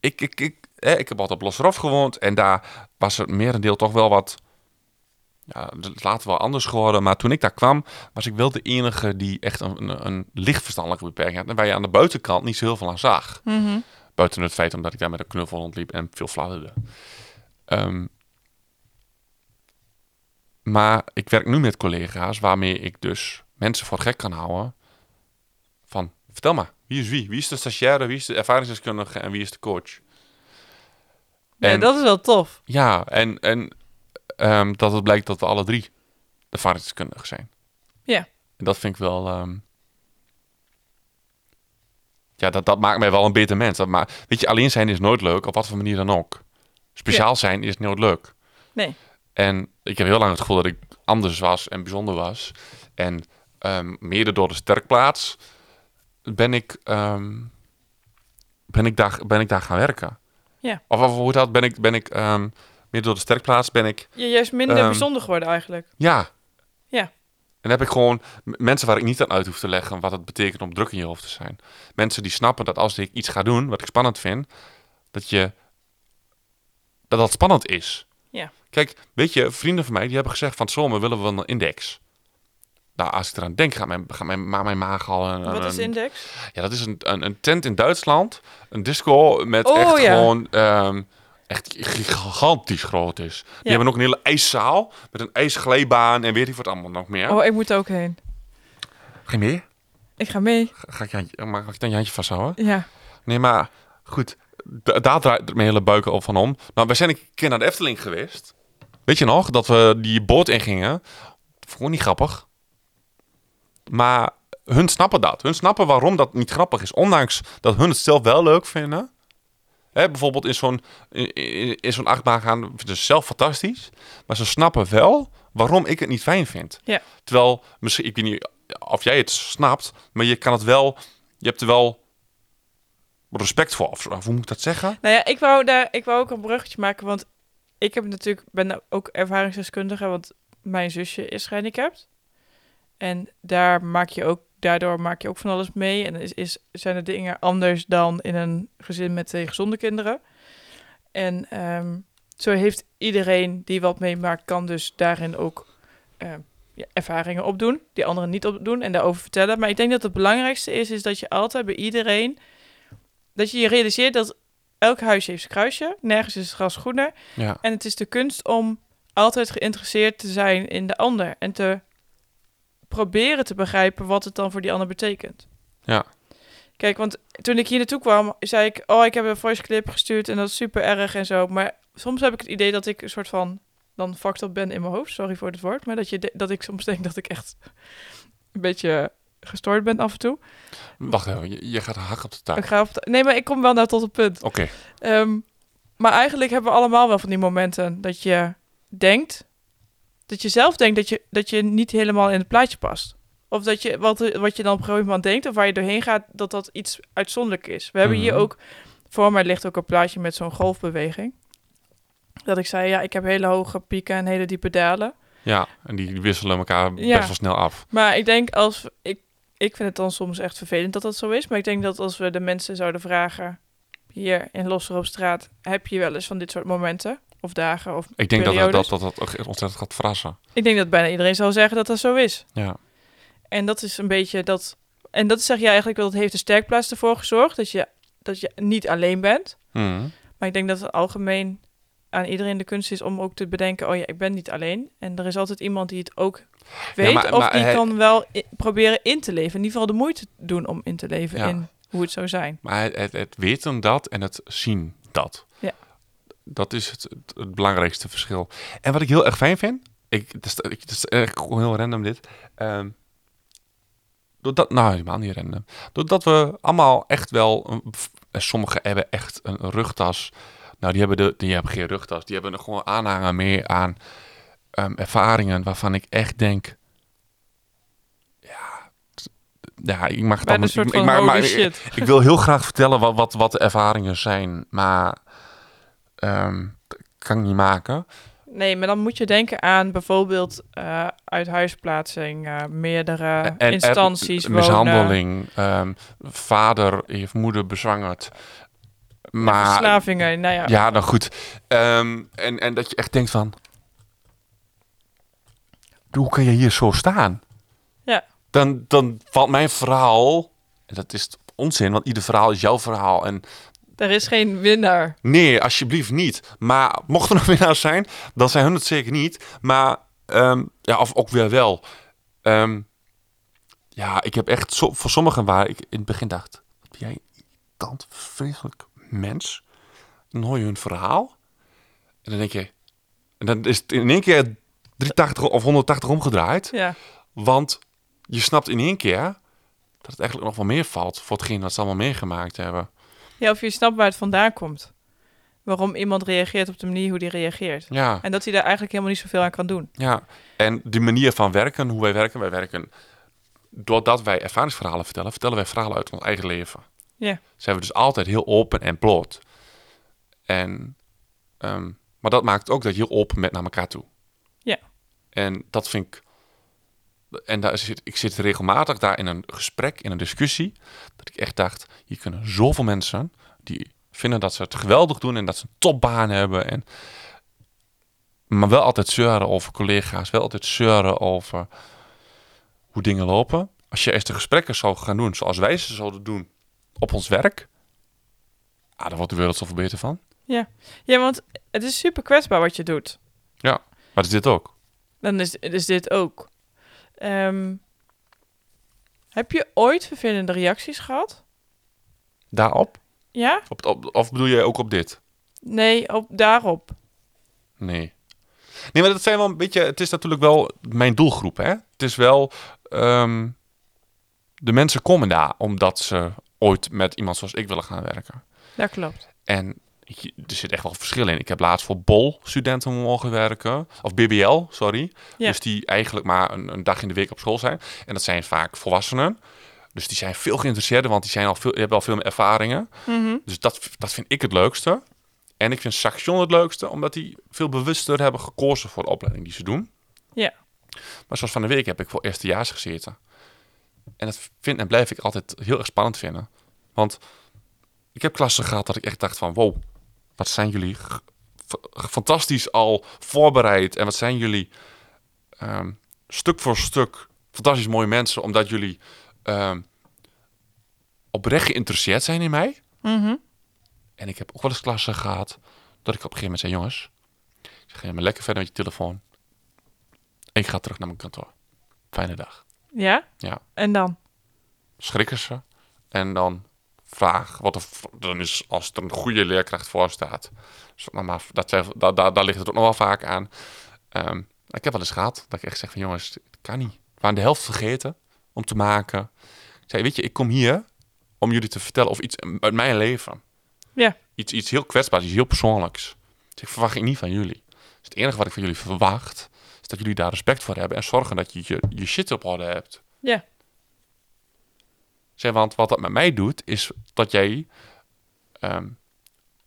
A: ik, ik, ik, eh, ik heb altijd op Losserhof gewoond. En daar was het merendeel toch wel wat... Ja, het later wel anders geworden. Maar toen ik daar kwam, was ik wel de enige die echt een, een, een licht verstandelijke beperking had. En waar je aan de buitenkant niet zo heel veel aan zag.
B: Mhm.
A: Buiten het feit omdat ik daar met een knuffel rondliep en veel fladderde. Ehm, maar ik werk nu met collega's waarmee ik dus mensen voor gek kan houden. Van, vertel maar, wie is wie? Wie is de stagiaire, wie is de ervaringsdeskundige en wie is de coach?
B: Ja,
A: En-
B: dat is wel tof.
A: Ja, en, en ehm, dat het blijkt dat we alle drie ervaringsdeskundigen zijn.
B: Ja.
A: En dat vind ik wel... ehm, ja, dat, dat maakt mij wel een beter mens. Dat weet je, alleen zijn is nooit leuk, op wat voor manier dan ook. Speciaal zijn is nooit leuk.
B: Nee.
A: En ik heb heel lang het gevoel dat ik anders was en bijzonder was. En ehm, mede door de sterkplaats ben ik, ehm, ben ik, daar, ben ik daar gaan werken.
B: Ja.
A: Of, of hoe dat ben ik, ben ik ehm, mede door de sterkplaats ben ik,
B: Je juist minder
A: Ehm,
B: bijzonder geworden eigenlijk.
A: ja.
B: Ja.
A: En dan heb ik gewoon mensen waar ik niet aan uit hoef te leggen wat het betekent om druk in je hoofd te zijn. Mensen die snappen dat als ik iets ga doen wat ik spannend vind, dat je dat dat spannend is.
B: Ja.
A: Kijk, weet je, vrienden van mij die hebben gezegd van zomer willen we een index. Nou, als ik eraan denk, gaat mijn, gaat mijn, mijn maag al... Een,
B: Wat is
A: een-
B: index?
A: Ja, dat is een, een, een tent in Duitsland. Een disco met
B: Oh,
A: echt
B: ja.
A: gewoon... ehm, echt gigantisch groot is. Die hebben ook een hele ijszaal met een ijsglijbaan en weet ik wat allemaal nog meer.
B: Oh, ik moet er ook heen.
A: Ga je mee?
B: Ik ga mee.
A: Ga, ga ik, je mag ik dan je handje vasthouden?
B: Ja.
A: Nee, maar goed. Da- daar draait mijn hele buik al van om. Nou, wij zijn een keer naar de Efteling geweest. Weet je nog? Dat we die boot ingingen. Vond ik niet grappig. Maar hun snappen dat. Hun snappen waarom dat niet grappig is. Ondanks dat hun het zelf wel leuk vinden. Hè, bijvoorbeeld in zo'n, in, zo'n achtbaan gaan. Vinden ze zelf fantastisch. Maar ze snappen wel waarom ik het niet fijn vind.
B: Ja.
A: Terwijl, misschien, ik weet niet of jij het snapt. Maar je kan het wel... Je hebt er wel respect voor. Of, of hoe moet ik dat zeggen?
B: Nou ja, ik wou, daar, ik wou ook een bruggetje maken, want ik heb natuurlijk, ben ook ervaringsdeskundige, want mijn zusje is gehandicapt. En daar maak je ook, daardoor maak je ook van alles mee. En is, is, zijn de dingen anders dan in een gezin met twee gezonde kinderen. En ehm, zo heeft iedereen die wat meemaakt, kan dus daarin ook ehm, ja, ervaringen opdoen, die anderen niet opdoen en daarover vertellen. Maar ik denk dat het belangrijkste is, is dat je altijd bij iedereen, dat je je realiseert dat elk huisje heeft zijn kruisje, nergens is het gras groener.
A: Ja.
B: En het is de kunst om altijd geïnteresseerd te zijn in de ander en te proberen te begrijpen wat het dan voor die ander betekent.
A: Ja.
B: Kijk, want toen ik hier naartoe kwam, zei ik, oh, ik heb een voice clip gestuurd en dat is super erg en zo. Maar soms heb ik het idee dat ik een soort van dan fucked up ben in mijn hoofd. Sorry voor het woord, maar dat, je dat ik soms denk dat ik echt een beetje gestoord ben af en toe.
A: Wacht even, je, je gaat hak op de taak.
B: Ik ga op de- nee, maar ik kom wel naar tot het punt.
A: Oké.
B: Ehm, maar eigenlijk hebben we allemaal wel van die momenten dat je denkt, dat je zelf denkt dat je, dat je niet helemaal in het plaatje past. Of dat je wat, wat je dan op een gegeven moment denkt of waar je doorheen gaat, dat dat iets uitzonderlijk is. We hebben hier
A: Mhm.
B: ook, voor mij ligt ook een plaatje met zo'n golfbeweging. Dat ik zei, ja, ik heb hele hoge pieken en hele diepe dalen.
A: Ja, en die wisselen elkaar
B: Ja.
A: best wel snel af.
B: Maar ik denk als ik, ik vind het dan soms echt vervelend dat dat zo is. Maar ik denk dat als we de mensen zouden vragen hier in Losser op straat, heb je wel eens van dit soort momenten of dagen of
A: Ik denk dat dat, dat, dat, ontzettend gaat verrassen.
B: Ik denk dat bijna iedereen zal zeggen dat dat zo is.
A: Ja.
B: En dat is een beetje dat. En dat zeg je eigenlijk wel, dat heeft de sterkplaats ervoor gezorgd dat je, dat je niet alleen bent.
A: Mhm.
B: Maar ik denk dat het algemeen aan iedereen de kunst is om ook te bedenken: oh ja, ik ben niet alleen. En er is altijd iemand die het ook weet.
A: maar-
B: of
A: maar
B: die
A: hij-
B: kan wel proberen in te leven. In ieder geval de moeite doen om in te leven
A: Ja.
B: in hoe het zou zijn.
A: Maar het, het, het weten dat en het zien dat.
B: Ja.
A: Dat is het, het, belangrijkste verschil. En wat ik heel erg fijn vind, ik, het, is, ik, het is echt gewoon heel random dit. Ehm, doordat, nou, helemaal niet random. Doordat we allemaal echt wel, een, en sommigen hebben echt een rugtas. Nou, die hebben, de, die hebben geen rugtas. Die hebben er gewoon aanhanger meer aan ehm, ervaringen waarvan ik echt denk... Ja, ja, ik mag het allemaal... ik, ik, maar,
B: shit.
A: ik wil heel graag vertellen wat, wat, wat de ervaringen zijn, maar dat kan ik niet maken.
B: Nee, maar dan moet je denken aan bijvoorbeeld eh uithuisplaatsing, eh, meerdere
A: En- en-
B: instanties, wonen,
A: mishandeling, ehm, vader heeft moeder bezwangerd. Maar
B: verslavingen. Nou ja,
A: ja, dan goed. Ehm, en, en dat je echt denkt van, hoe kan je hier zo staan?
B: Ja.
A: Dan, dan valt mijn verhaal, en dat is onzin, want ieder verhaal is jouw verhaal. En
B: er is geen winnaar.
A: Nee, alsjeblieft niet. Maar mocht er nog winnaars zijn, dan zijn hun het zeker niet. Maar, ehm, ja, of ook weer wel. Ehm, ja, ik heb echt zo, voor sommigen waar ik in het begin dacht: wat ben jij een irritant, vreselijk mens? Dan hoor je hun verhaal. En dan denk je, en dan is het in één keer 380 of 180 omgedraaid.
B: Ja.
A: Want je snapt in één keer dat het eigenlijk nog wel meer valt voor hetgeen wat ze allemaal meegemaakt hebben.
B: Ja, of je snapt waar het vandaan komt. Waarom iemand reageert op de manier hoe die reageert.
A: Ja.
B: En dat hij daar eigenlijk helemaal niet zoveel aan kan doen.
A: Ja, en die manier van werken, hoe wij werken, wij werken doordat wij ervaringsverhalen vertellen, vertellen wij verhalen uit ons eigen leven.
B: Ja.
A: Zijn we dus altijd heel open en bloot. En, ehm, maar dat maakt ook dat je heel open bent naar elkaar toe.
B: Ja.
A: En dat vind ik, en daar zit, ik zit regelmatig daar in een gesprek, in een discussie, dat ik echt dacht, hier kunnen zoveel mensen die vinden dat ze het geweldig doen en dat ze een topbaan hebben en Maar wel altijd zeuren over collega's. Wel altijd zeuren over hoe dingen lopen. Als je eerst de gesprekken zou gaan doen zoals wij ze zouden doen op ons werk. Ah, dan wordt de wereld zoveel beter van.
B: Ja, want het is super kwetsbaar wat je doet.
A: Maar is dit ook?
B: Dan is, is dit ook. Ehm, heb je ooit vervelende reacties gehad?
A: Daarop?
B: Ja?
A: Op, op, of bedoel je ook op dit?
B: Nee, op, daarop.
A: Nee. Nee, maar dat zijn wel een beetje... Het is natuurlijk wel mijn doelgroep, hè? Het is wel... ehm, de mensen komen daar omdat ze ooit met iemand zoals ik willen gaan werken.
B: Dat klopt.
A: En je- er zit echt wel verschil in. Ik heb laatst voor BOL studenten mogen werken. Of BBL, sorry.
B: Ja.
A: Dus die eigenlijk maar een, een dag in de week op school zijn. En dat zijn vaak volwassenen. Dus die zijn veel geïnteresseerder, want die, zijn al veel, die hebben al veel meer ervaringen.
B: Mhm.
A: Dus dat, dat vind ik het leukste. En ik vind Saxion het leukste, omdat die veel bewuster hebben gekozen voor de opleiding die ze doen.
B: Ja.
A: Maar zoals van de week heb ik voor eerstejaars gezeten. En dat vind en blijf ik altijd heel erg spannend vinden. Want ik heb klassen gehad dat ik echt dacht van... Wow, wat zijn jullie fantastisch al voorbereid. En wat zijn jullie ehm, stuk voor stuk fantastisch mooie mensen. Omdat jullie ehm, oprecht geïnteresseerd zijn in mij.
B: Mhm.
A: En ik heb ook wel eens klassen gehad dat ik op een gegeven moment zei: jongens, ik ga maar lekker verder met je telefoon. Ik ga terug naar mijn kantoor. Fijne dag.
B: Ja?
A: Ja.
B: En dan?
A: Schrikken ze en dan vraag wat er dan is als er een goede leerkracht voor staat. Dus, nou, maar dat, daar, daar, daar ligt het ook nog wel vaak aan. Ehm, ik heb wel eens gehad dat ik echt zeg van jongens, het kan niet. We waren de helft vergeten om te maken. Ik zei, weet je, ik kom hier om jullie te vertellen of iets uit mijn leven.
B: Ja.
A: Iets, iets heel kwetsbaars, iets heel persoonlijks. Dus ik verwacht ik niet van jullie. Dus het enige wat ik van jullie verwacht, is dat jullie daar respect voor hebben en zorgen dat je je, je shit op orde hebt.
B: Ja.
A: Zeg, want wat dat met mij doet, is dat jij... ehm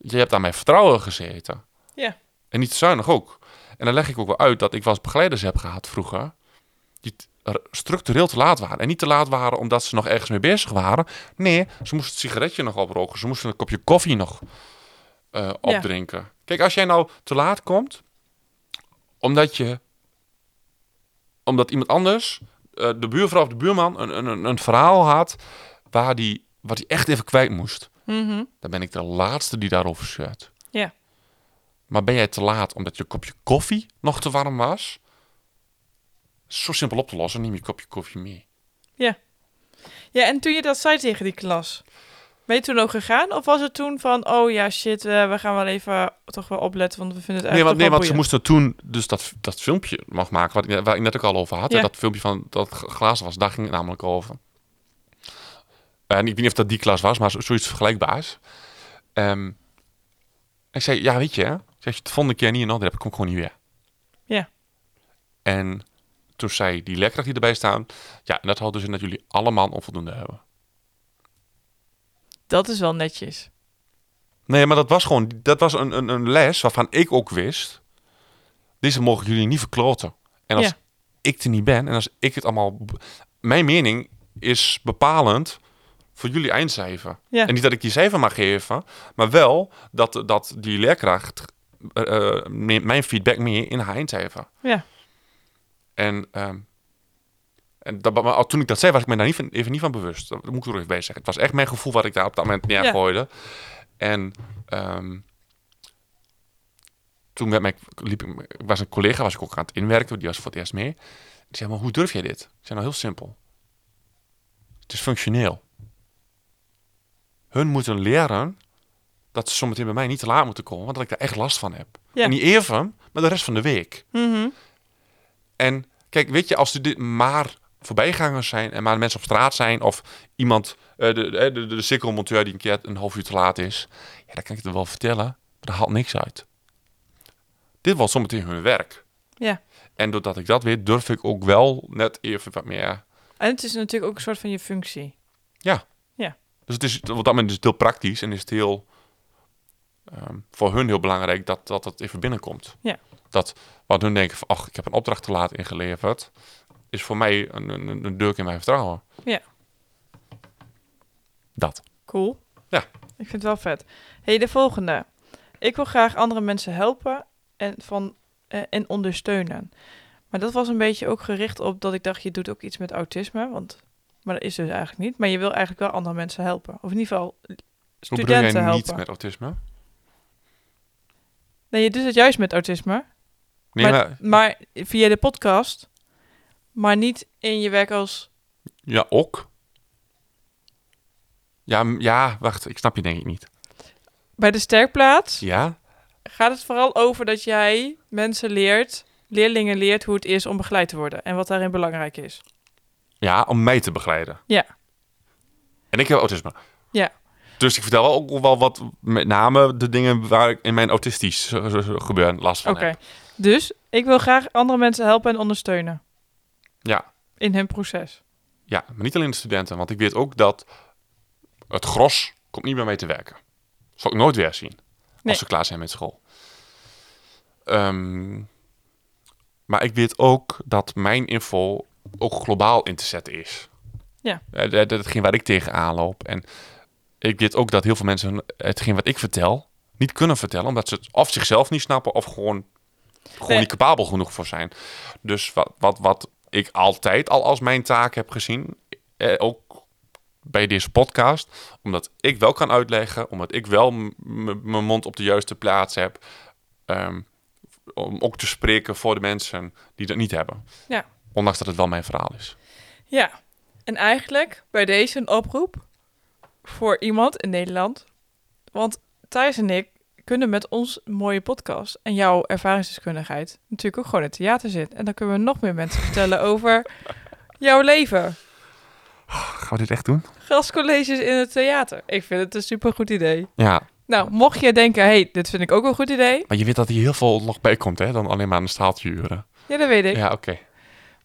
A: je hebt aan mijn vertrouwen gezeten.
B: Ja.
A: En niet te zuinig ook. En dan leg ik ook wel uit dat ik wel eens begeleiders heb gehad vroeger... die structureel te laat waren. En niet te laat waren omdat ze nog ergens mee bezig waren. Nee, ze moesten het sigaretje nog oproken. Ze moesten een kopje koffie nog eh, opdrinken. Kijk, als jij nou te laat komt... omdat je... omdat iemand anders eh, de buurvrouw of de buurman een, een, een verhaal had waar die, wat hij echt even kwijt moest,
B: Mhm.
A: dan ben ik de laatste die daarover zeurt.
B: Ja.
A: Maar ben jij te laat omdat je kopje koffie nog te warm was? Zo simpel op te lossen, neem je kopje koffie mee.
B: Ja, en toen je dat zei tegen die klas, ben je toen ook gegaan? Of was het toen van, oh ja, shit, eh, we gaan wel even toch wel opletten, want we vinden het
A: Nee, want,
B: eigenlijk
A: nee, want ze moesten toen dus dat, dat filmpje mag maken, wat ik, waar ik net ook al over had. hè. Dat filmpje van dat glazen was, daar ging het namelijk over. En ik weet niet of dat die klas was, maar zo- zoiets vergelijkbaars. Ehm, ik zei, ja, weet je, hè, als je het de volgende keer niet in orde hebt, kom ik gewoon niet weer.
B: Ja.
A: En toen zei die leerkracht die erbij staan, ja, en dat houdt dus in dat jullie allemaal onvoldoende hebben.
B: Dat is wel netjes.
A: Nee, maar dat was gewoon, dat was een, een, een les waarvan ik ook wist, deze mogen jullie niet verkloten. En als
B: Ja.
A: ik er niet ben en als ik het allemaal, mijn mening is bepalend voor jullie eindcijfer.
B: Ja.
A: En niet dat ik die cijfer mag geven, maar wel dat, dat die leerkracht neemt mijn feedback mee in haar eindcijfer.
B: Ja.
A: En, ehm, en dat, maar toen ik dat zei, was ik me daar niet van, even niet van bewust. Dat moet ik er even bij zeggen. Het was echt mijn gevoel wat ik daar op dat moment neergooide. En ehm, toen werd mij, liep ik, was een collega, was ik ook aan het inwerken, die was voor het eerst mee. Die zei, maar hoe durf jij dit? Ik zei, nou heel simpel. Het is functioneel. Hun moeten leren dat ze zometeen bij mij niet te laat moeten komen, want dat ik daar echt last van heb.
B: Ja.
A: En niet even, maar de rest van de week.
B: Mhm.
A: En kijk, weet je, als er dit maar voorbijgangers zijn en maar mensen op straat zijn of iemand, eh, de, de, de, de sikkelmonteur die een keer een half uur te laat is, ja, dan kan ik het wel vertellen, maar dat haalt niks uit. Dit was zometeen hun werk.
B: Ja.
A: En doordat ik dat weet, durf ik ook wel net even wat meer.
B: En het is natuurlijk ook een soort van je functie.
A: Dus het is op dat moment is het heel praktisch en is het heel ehm, voor hun heel belangrijk dat dat het even binnenkomt.
B: Ja.
A: Dat wat hun denken van, ach, ik heb een opdracht te laat ingeleverd, is voor mij een, een, een deuk in mijn vertrouwen.
B: Ja.
A: Dat.
B: Cool.
A: Ja.
B: Ik vind het wel vet. hey, de volgende. Ik wil graag andere mensen helpen en van eh, en ondersteunen. Maar dat was een beetje ook gericht op dat ik dacht, je doet ook iets met autisme. Want, maar dat is dus eigenlijk niet. Maar je wil eigenlijk wel andere mensen helpen. Of in ieder geval
A: Hoe bedoel
B: studenten
A: jij
B: helpen.
A: niet met autisme?
B: Nee, je doet het juist met autisme.
A: Nee,
B: maar,
A: maar,
B: maar via de podcast. Maar niet in je werk als...
A: ja, ook. Ja, m- ja, wacht, ik snap je denk ik niet.
B: Bij de sterkplaats
A: Ja?
B: gaat het vooral over dat jij mensen leert... Leerlingen leert hoe het is om begeleid te worden. En wat daarin belangrijk is.
A: Ja, om mij te begeleiden.
B: Ja.
A: En ik heb autisme.
B: Ja.
A: Dus ik vertel ook wel wat, met name de dingen waar ik in mijn autistisch eh, gebeuren last van
B: Oké.
A: heb.
B: Dus ik wil graag andere mensen helpen en ondersteunen.
A: Ja.
B: In hun proces.
A: Ja, maar niet alleen de studenten. Want ik weet ook dat het gros komt niet bij mij te werken. Zal ik nooit weer zien.
B: Nee.
A: Als ze klaar zijn met school. Ehm, maar ik weet ook dat mijn info ook globaal in te zetten is.
B: Ja.
A: Eh, Dat, dat hetgeen waar ik tegenaan loop. En ik weet ook dat heel veel mensen hetgeen wat ik vertel niet kunnen vertellen. Omdat ze het of zichzelf niet snappen of gewoon, gewoon
B: Nee.
A: niet capabel genoeg voor zijn. Dus wat, wat, wat ik altijd al als mijn taak heb gezien, eh, ook bij deze podcast, omdat ik wel kan uitleggen, omdat ik wel mijn mond op de juiste plaats heb, ehm, om ook te spreken voor de mensen die dat niet hebben.
B: Ja.
A: Ondanks dat het wel mijn verhaal is.
B: Ja. En eigenlijk bij deze een oproep voor iemand in Nederland. Want Thijs en ik kunnen met ons mooie podcast en jouw ervaringsdeskundigheid natuurlijk ook gewoon in het theater zitten. En dan kunnen we nog meer mensen vertellen over jouw leven.
A: Gaan we dit echt doen?
B: Gastcolleges in het theater. Ik vind het een supergoed idee.
A: Ja,
B: Nou, mocht je denken, hey, dit vind ik ook een goed idee.
A: maar je weet dat hier heel veel nog bij komt, hè? Dan alleen maar een staaltje uren.
B: Ja, dat weet ik.
A: Ja, oké.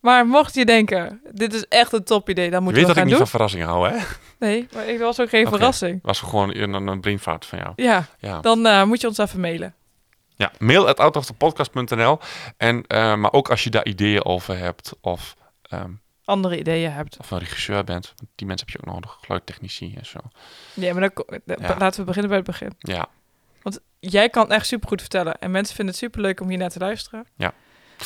B: Maar mocht je denken, dit is echt een top idee, dan
A: Je
B: moeten
A: weet
B: we
A: dat ik niet
B: doen.
A: van verrassingen hou, hè?
B: Nee, maar ik was ook geen
A: Oké.
B: verrassing.
A: Was gewoon een, een van jou.
B: Ja,
A: Ja.
B: dan eh, moet je ons even mailen.
A: Ja, mail at outoftepodcast.nl. En, eh, maar ook als je daar ideeën over hebt of, ehm,
B: Andere ideeën hebt.
A: of een regisseur bent. Want die mensen heb je ook nodig. Geluidtechnici en zo.
B: Ja, maar dan, eh,
A: Ja.
B: laten we beginnen bij het begin.
A: Ja,
B: Jij kan echt supergoed vertellen. En mensen vinden het superleuk om hier naar te luisteren.
A: Ja.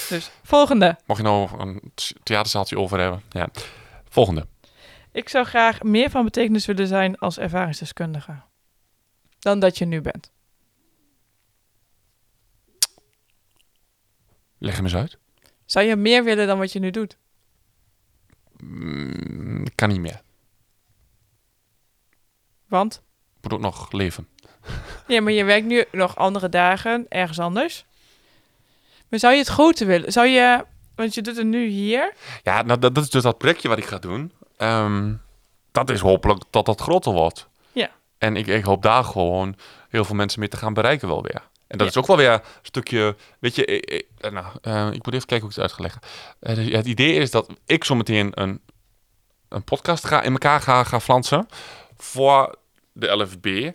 B: Dus, volgende.
A: mocht je nou een th- theaterzaaltje over hebben. Ja. Volgende.
B: Ik zou graag meer van betekenis willen zijn als ervaringsdeskundige. Dan dat je nu bent.
A: Leg hem eens uit.
B: Zou je meer willen dan wat je nu doet?
A: Mm, kan niet meer.
B: Want?
A: Ik moet ook nog leven.
B: Ja, maar je werkt nu nog andere dagen ergens anders. Maar zou je het groter willen? Zou je... Want je doet het nu hier.
A: Ja, nou, dat, dat is dus dat projectje wat ik ga doen. Ehm, dat is hopelijk dat dat groter wordt.
B: Ja.
A: En ik, ik hoop daar gewoon heel veel mensen mee te gaan bereiken wel weer. En dat
B: Ja.
A: is ook wel weer een stukje... Weet je, ik, ik- eh, nou, eh, ik moet even kijken hoe ik het uit ga leggen. Eh, dus het idee is dat ik zometeen een, een podcast ga, in elkaar ga, ga flansen voor de LFB.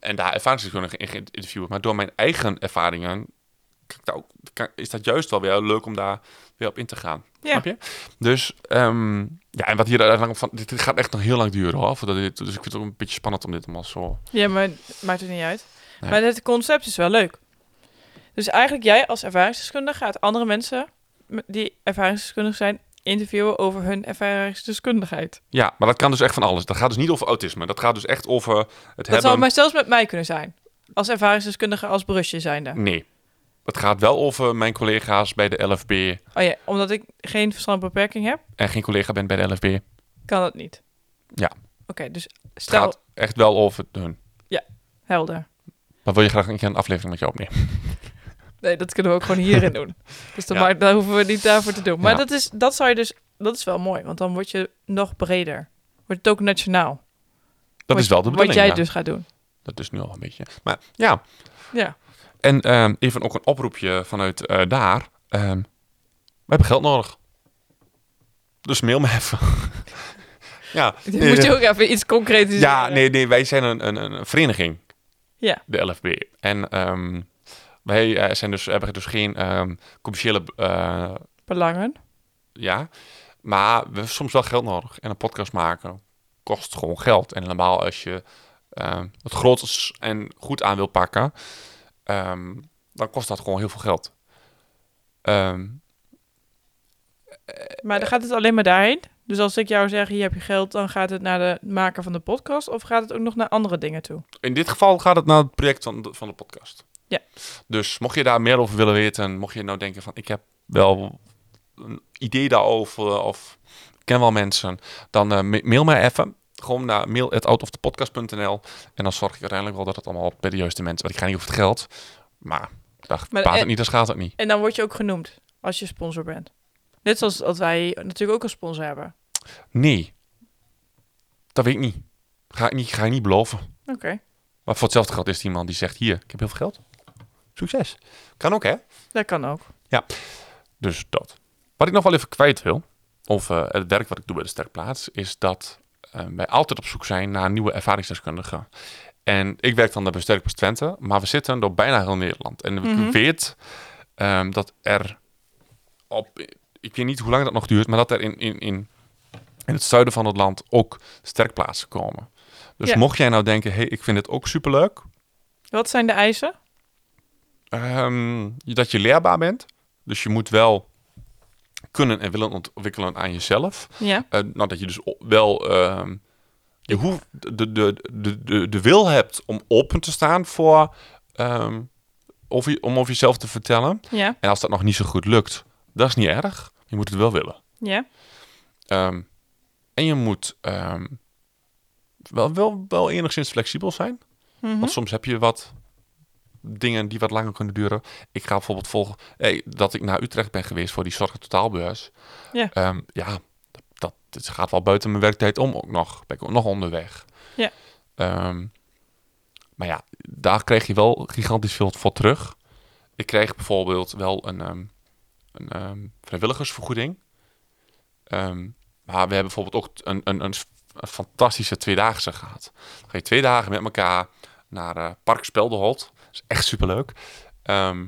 A: En daar ervaringsdeskundigen in interviewen. Maar door mijn eigen ervaringen daar ook, kan- is dat juist wel weer leuk om daar weer op in te gaan.
B: Ja.
A: Snap je? Dus, ehm, ja, en wat hier uiteindelijk van... Dit, gaat echt nog heel lang duren, hoor. Voordat dit, dus ik vind het ook een beetje spannend om dit allemaal zo...
B: Ja, maar maakt het niet uit.
A: Nee.
B: Maar het concept is wel leuk. Dus eigenlijk jij als ervaringsdeskundige gaat andere mensen die ervaringsdeskundig zijn interviewen over hun ervaringsdeskundigheid.
A: Ja, maar dat kan dus echt van alles. Dat gaat dus niet over autisme. Dat gaat dus echt over het
B: Dat
A: hebben...
B: zou maar zelfs met mij kunnen zijn. Als ervaringsdeskundige als brusje zijnde.
A: Nee. Het gaat wel over mijn collega's bij de LFB...
B: Oh ja, omdat ik geen verstandelijke beperking heb,
A: en geen collega ben bij de LFB.
B: kan dat niet.
A: Ja.
B: Oké, dus
A: Het
B: stel
A: gaat echt wel over hun.
B: helder.
A: Maar wil je graag een keer een aflevering met je opnemen?
B: Nee, dat kunnen we ook gewoon hierin doen. Dus dan
A: Ja.
B: daar hoeven we niet daarvoor te doen. Maar
A: Ja.
B: dat, is, dat zou je dus, dat is wel mooi, want dan word je nog breder. Wordt het ook nationaal.
A: Dat
B: Wat-
A: is wel de bedoeling,
B: Wat jij
A: ja.
B: dus gaat doen.
A: Dat is nu al een beetje... Maar ja,
B: Ja.
A: En ehm, even ook een oproepje vanuit eh, daar. Ehm, we hebben geld nodig. Dus mail me even. ja,
B: Dan
A: nee,
B: moet je ook even iets concreets
A: ja nee, nee, wij zijn een, een, een vereniging.
B: Ja.
A: De LFB. En ehm, wij eh, zijn dus, hebben dus geen ehm, commerciële... eh,
B: belangen.
A: ja, maar we hebben soms wel geld nodig. En een podcast maken kost gewoon geld. En helemaal als je ehm, het groots en goed aan wil pakken... ehm, dan kost dat gewoon heel veel geld. Ehm,
B: Maar dan gaat het alleen maar daarheen? Dus als ik jou zeg, hier heb je geld, dan gaat het naar de maker van de podcast? Of gaat het ook nog naar andere dingen toe?
A: in dit geval gaat het naar het project van de, van de podcast.
B: Ja.
A: Dus mocht je daar meer over willen weten, mocht je nou denken van ik heb wel een idee daarover of ken wel mensen, dan eh, ma- mail mij even. Gewoon naar mail.outofthepodcast.nl en dan zorg ik uiteindelijk wel dat het allemaal bij de juiste mensen... Want ik ga niet over het geld, maar dat
B: Maar,
A: het niet, dan schaadt het niet.
B: En dan word je ook genoemd als je sponsor bent. Net zoals dat wij natuurlijk ook een sponsor hebben.
A: Nee, dat weet ik niet. Ga ik niet, ga ik niet beloven.
B: Oké.
A: Maar voor hetzelfde geld is iemand die zegt, hier, ik heb heel veel geld. Succes. Kan ook, hè?
B: Dat kan ook.
A: Dus dat. Wat ik nog wel even kwijt wil, of eh, het werk wat ik doe bij de Sterkplaats, is dat wij altijd op zoek zijn naar nieuwe ervaringsdeskundigen. En ik werk dan bij Sterkplaats Twente, maar we zitten door bijna heel Nederland. En
B: Mhm.
A: ik weet ehm, dat er op, ik weet niet hoe lang dat nog duurt, maar dat er in, in, in, in het zuiden van het land ook sterkplaatsen komen. Dus
B: Ja.
A: mocht jij nou denken, hey, ik vind het ook superleuk,
B: Wat zijn de eisen?
A: Ehm, dat je leerbaar bent. Dus je moet wel kunnen en willen ontwikkelen aan jezelf.
B: Ja.
A: Eh, nou, dat je dus wel ehm, je hoeft de, de, de, de, de wil hebt om open te staan voor ehm, of je, om over jezelf te vertellen.
B: Ja.
A: En als dat nog niet zo goed lukt, dat is niet erg. Je moet het wel willen.
B: Ja.
A: Ehm, en je moet ehm, wel, wel, wel enigszins flexibel zijn.
B: Mhm.
A: Want soms heb je wat dingen die wat langer kunnen duren. Ik ga bijvoorbeeld volgen hey, dat ik naar Utrecht ben geweest voor die Zorg Totaalbeurs.
B: Ja.
A: Ehm, ja, dat, dat gaat wel buiten mijn werktijd om ook nog. Ben ik ook nog onderweg.
B: Ja.
A: Ehm, maar ja, daar kreeg je wel gigantisch veel voor terug. Ik kreeg bijvoorbeeld wel een, ehm, een vrijwilligersvergoeding. Maar we hebben bijvoorbeeld ook een, een, een, een fantastische tweedaagse gehad. Dan ga je twee dagen met elkaar naar eh, Park. Is echt superleuk. Ehm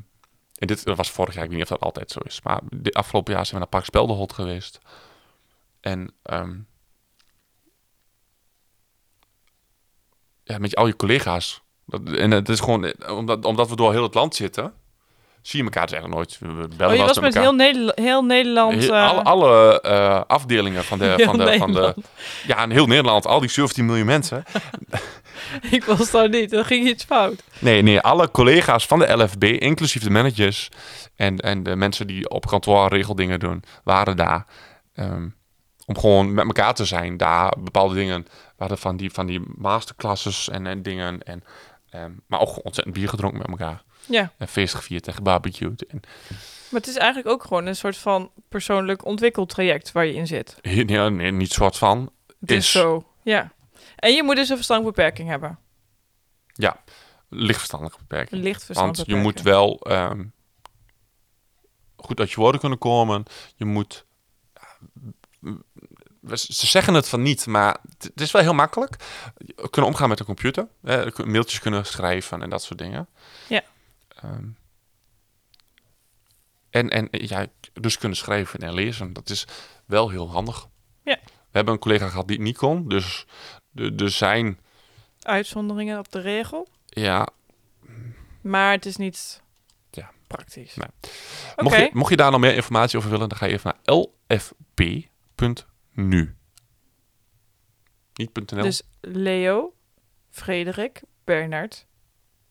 A: en dit was vorig jaar, ik weet niet of dat altijd zo is. Maar de afgelopen jaar zijn we naar Park Speldenholt geweest. En ehm, ja, met al je collega's. Dat, en het is gewoon, eh, omdat, omdat we door heel het land zitten, zie je elkaar dus eigenlijk nooit. We bellen
B: Oh, je was met
A: elkaar.
B: heel, Nederla- heel Nederland...
A: Heel-
B: eh,
A: alle alle eh, afdelingen van de,
B: Heel
A: van, de, van de... Ja, in heel Nederland, al die 17 miljoen mensen.
B: ik was daar niet, er ging iets fout.
A: Nee, nee, alle collega's van de LFB, inclusief de managers en, en de mensen die op kantoor regeldingen doen, waren daar. ehm, om gewoon met elkaar te zijn. Daar bepaalde dingen waren van die, van die masterclasses en, en dingen. En, ehm, maar ook ontzettend bier gedronken met elkaar.
B: Ja,
A: En feest gevierd en gebarbecued. En,
B: maar het is eigenlijk ook gewoon een soort van persoonlijk ontwikkeltraject waar je in zit.
A: nee, nee, niet soort van.
B: Het is,
A: Is.
B: zo, ja. En je moet dus een verstandelijke beperking hebben.
A: Licht verstandelijke beperking.
B: Licht
A: Want
B: verstandelijke
A: je moet wel ehm, goed uit je woorden kunnen komen. Je moet. we- Ze zeggen het van niet, maar het is wel heel makkelijk. Kunnen omgaan met een computer. eh, mailtjes kunnen schrijven en dat soort dingen.
B: Ja.
A: Ehm, en, en ja, dus kunnen schrijven en lezen. Dat is wel heel handig.
B: Ja.
A: We hebben een collega gehad die het niet kon. Dus er zijn.
B: Uitzonderingen op de regel.
A: Ja,
B: Maar het is niet
A: Ja.
B: praktisch.
A: Mocht, je, mocht je daar nog meer informatie over willen, dan ga je even naar lfb.nu. Niet .nl,
B: dus Leo, Frederik, Bernard,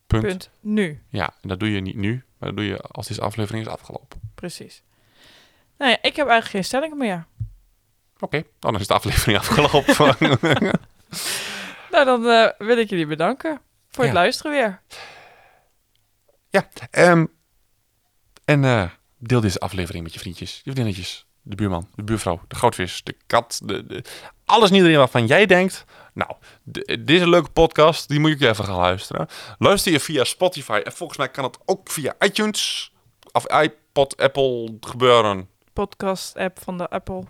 A: punt.
B: punt, nu.
A: Ja, en dat doe je niet nu, maar dat doe je als deze aflevering is afgelopen.
B: Precies. Nou ja, ik heb eigenlijk geen stellingen meer.
A: Oké, dan is de aflevering afgelopen.
B: Nou, dan eh, wil ik jullie bedanken voor het
A: Ja.
B: luisteren weer.
A: Ehm, en eh, deel deze aflevering met je vriendjes, je vriendinnetjes, de buurman, de buurvrouw, de goudvis, de kat, de, de- alles en iedereen waarvan jij denkt, nou, de- deze leuke podcast, die moet ik even gaan luisteren. Luister je via Spotify en volgens mij kan het ook via iTunes of iPod, Apple gebeuren.
B: Podcast-app van de Apple.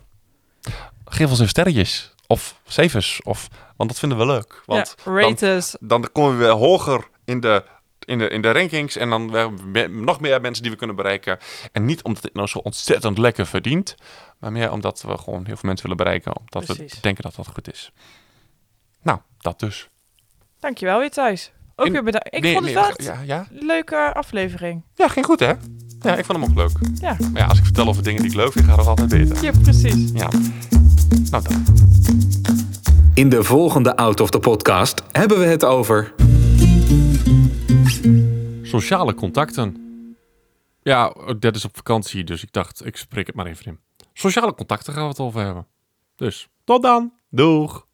A: Geef ons even sterretjes of cijfers, of, want dat vinden we leuk. Want
B: ja, us.
A: dan komen we weer hoger in de, in de, in de rankings. En dan hebben we nog meer mensen die we kunnen bereiken. En niet omdat het nou zo ontzettend lekker verdient. Maar meer omdat we gewoon heel veel mensen willen bereiken. Omdat
B: Precies.
A: we denken dat dat goed is. Dat dus.
B: Dankjewel weer thuis. Ook
A: In-
B: weer bedankt. Ik
A: Nee,
B: vond het
A: nee,
B: wel
A: Ja, ja?
B: leuke aflevering.
A: ja, ging goed hè? Ja, ik vond hem ook leuk.
B: Ja.
A: Maar ja, als ik vertel over dingen die ik leuk vind, gaat het altijd beter.
B: Ja, precies.
A: Ja. Nou, dan.
C: In de volgende Out of the Podcast hebben we het over
A: Sociale contacten. Ja, dat is op vakantie, dus ik dacht, ik spreek het maar even in. Sociale contacten gaan we het over hebben. Dus, tot dan. Doeg.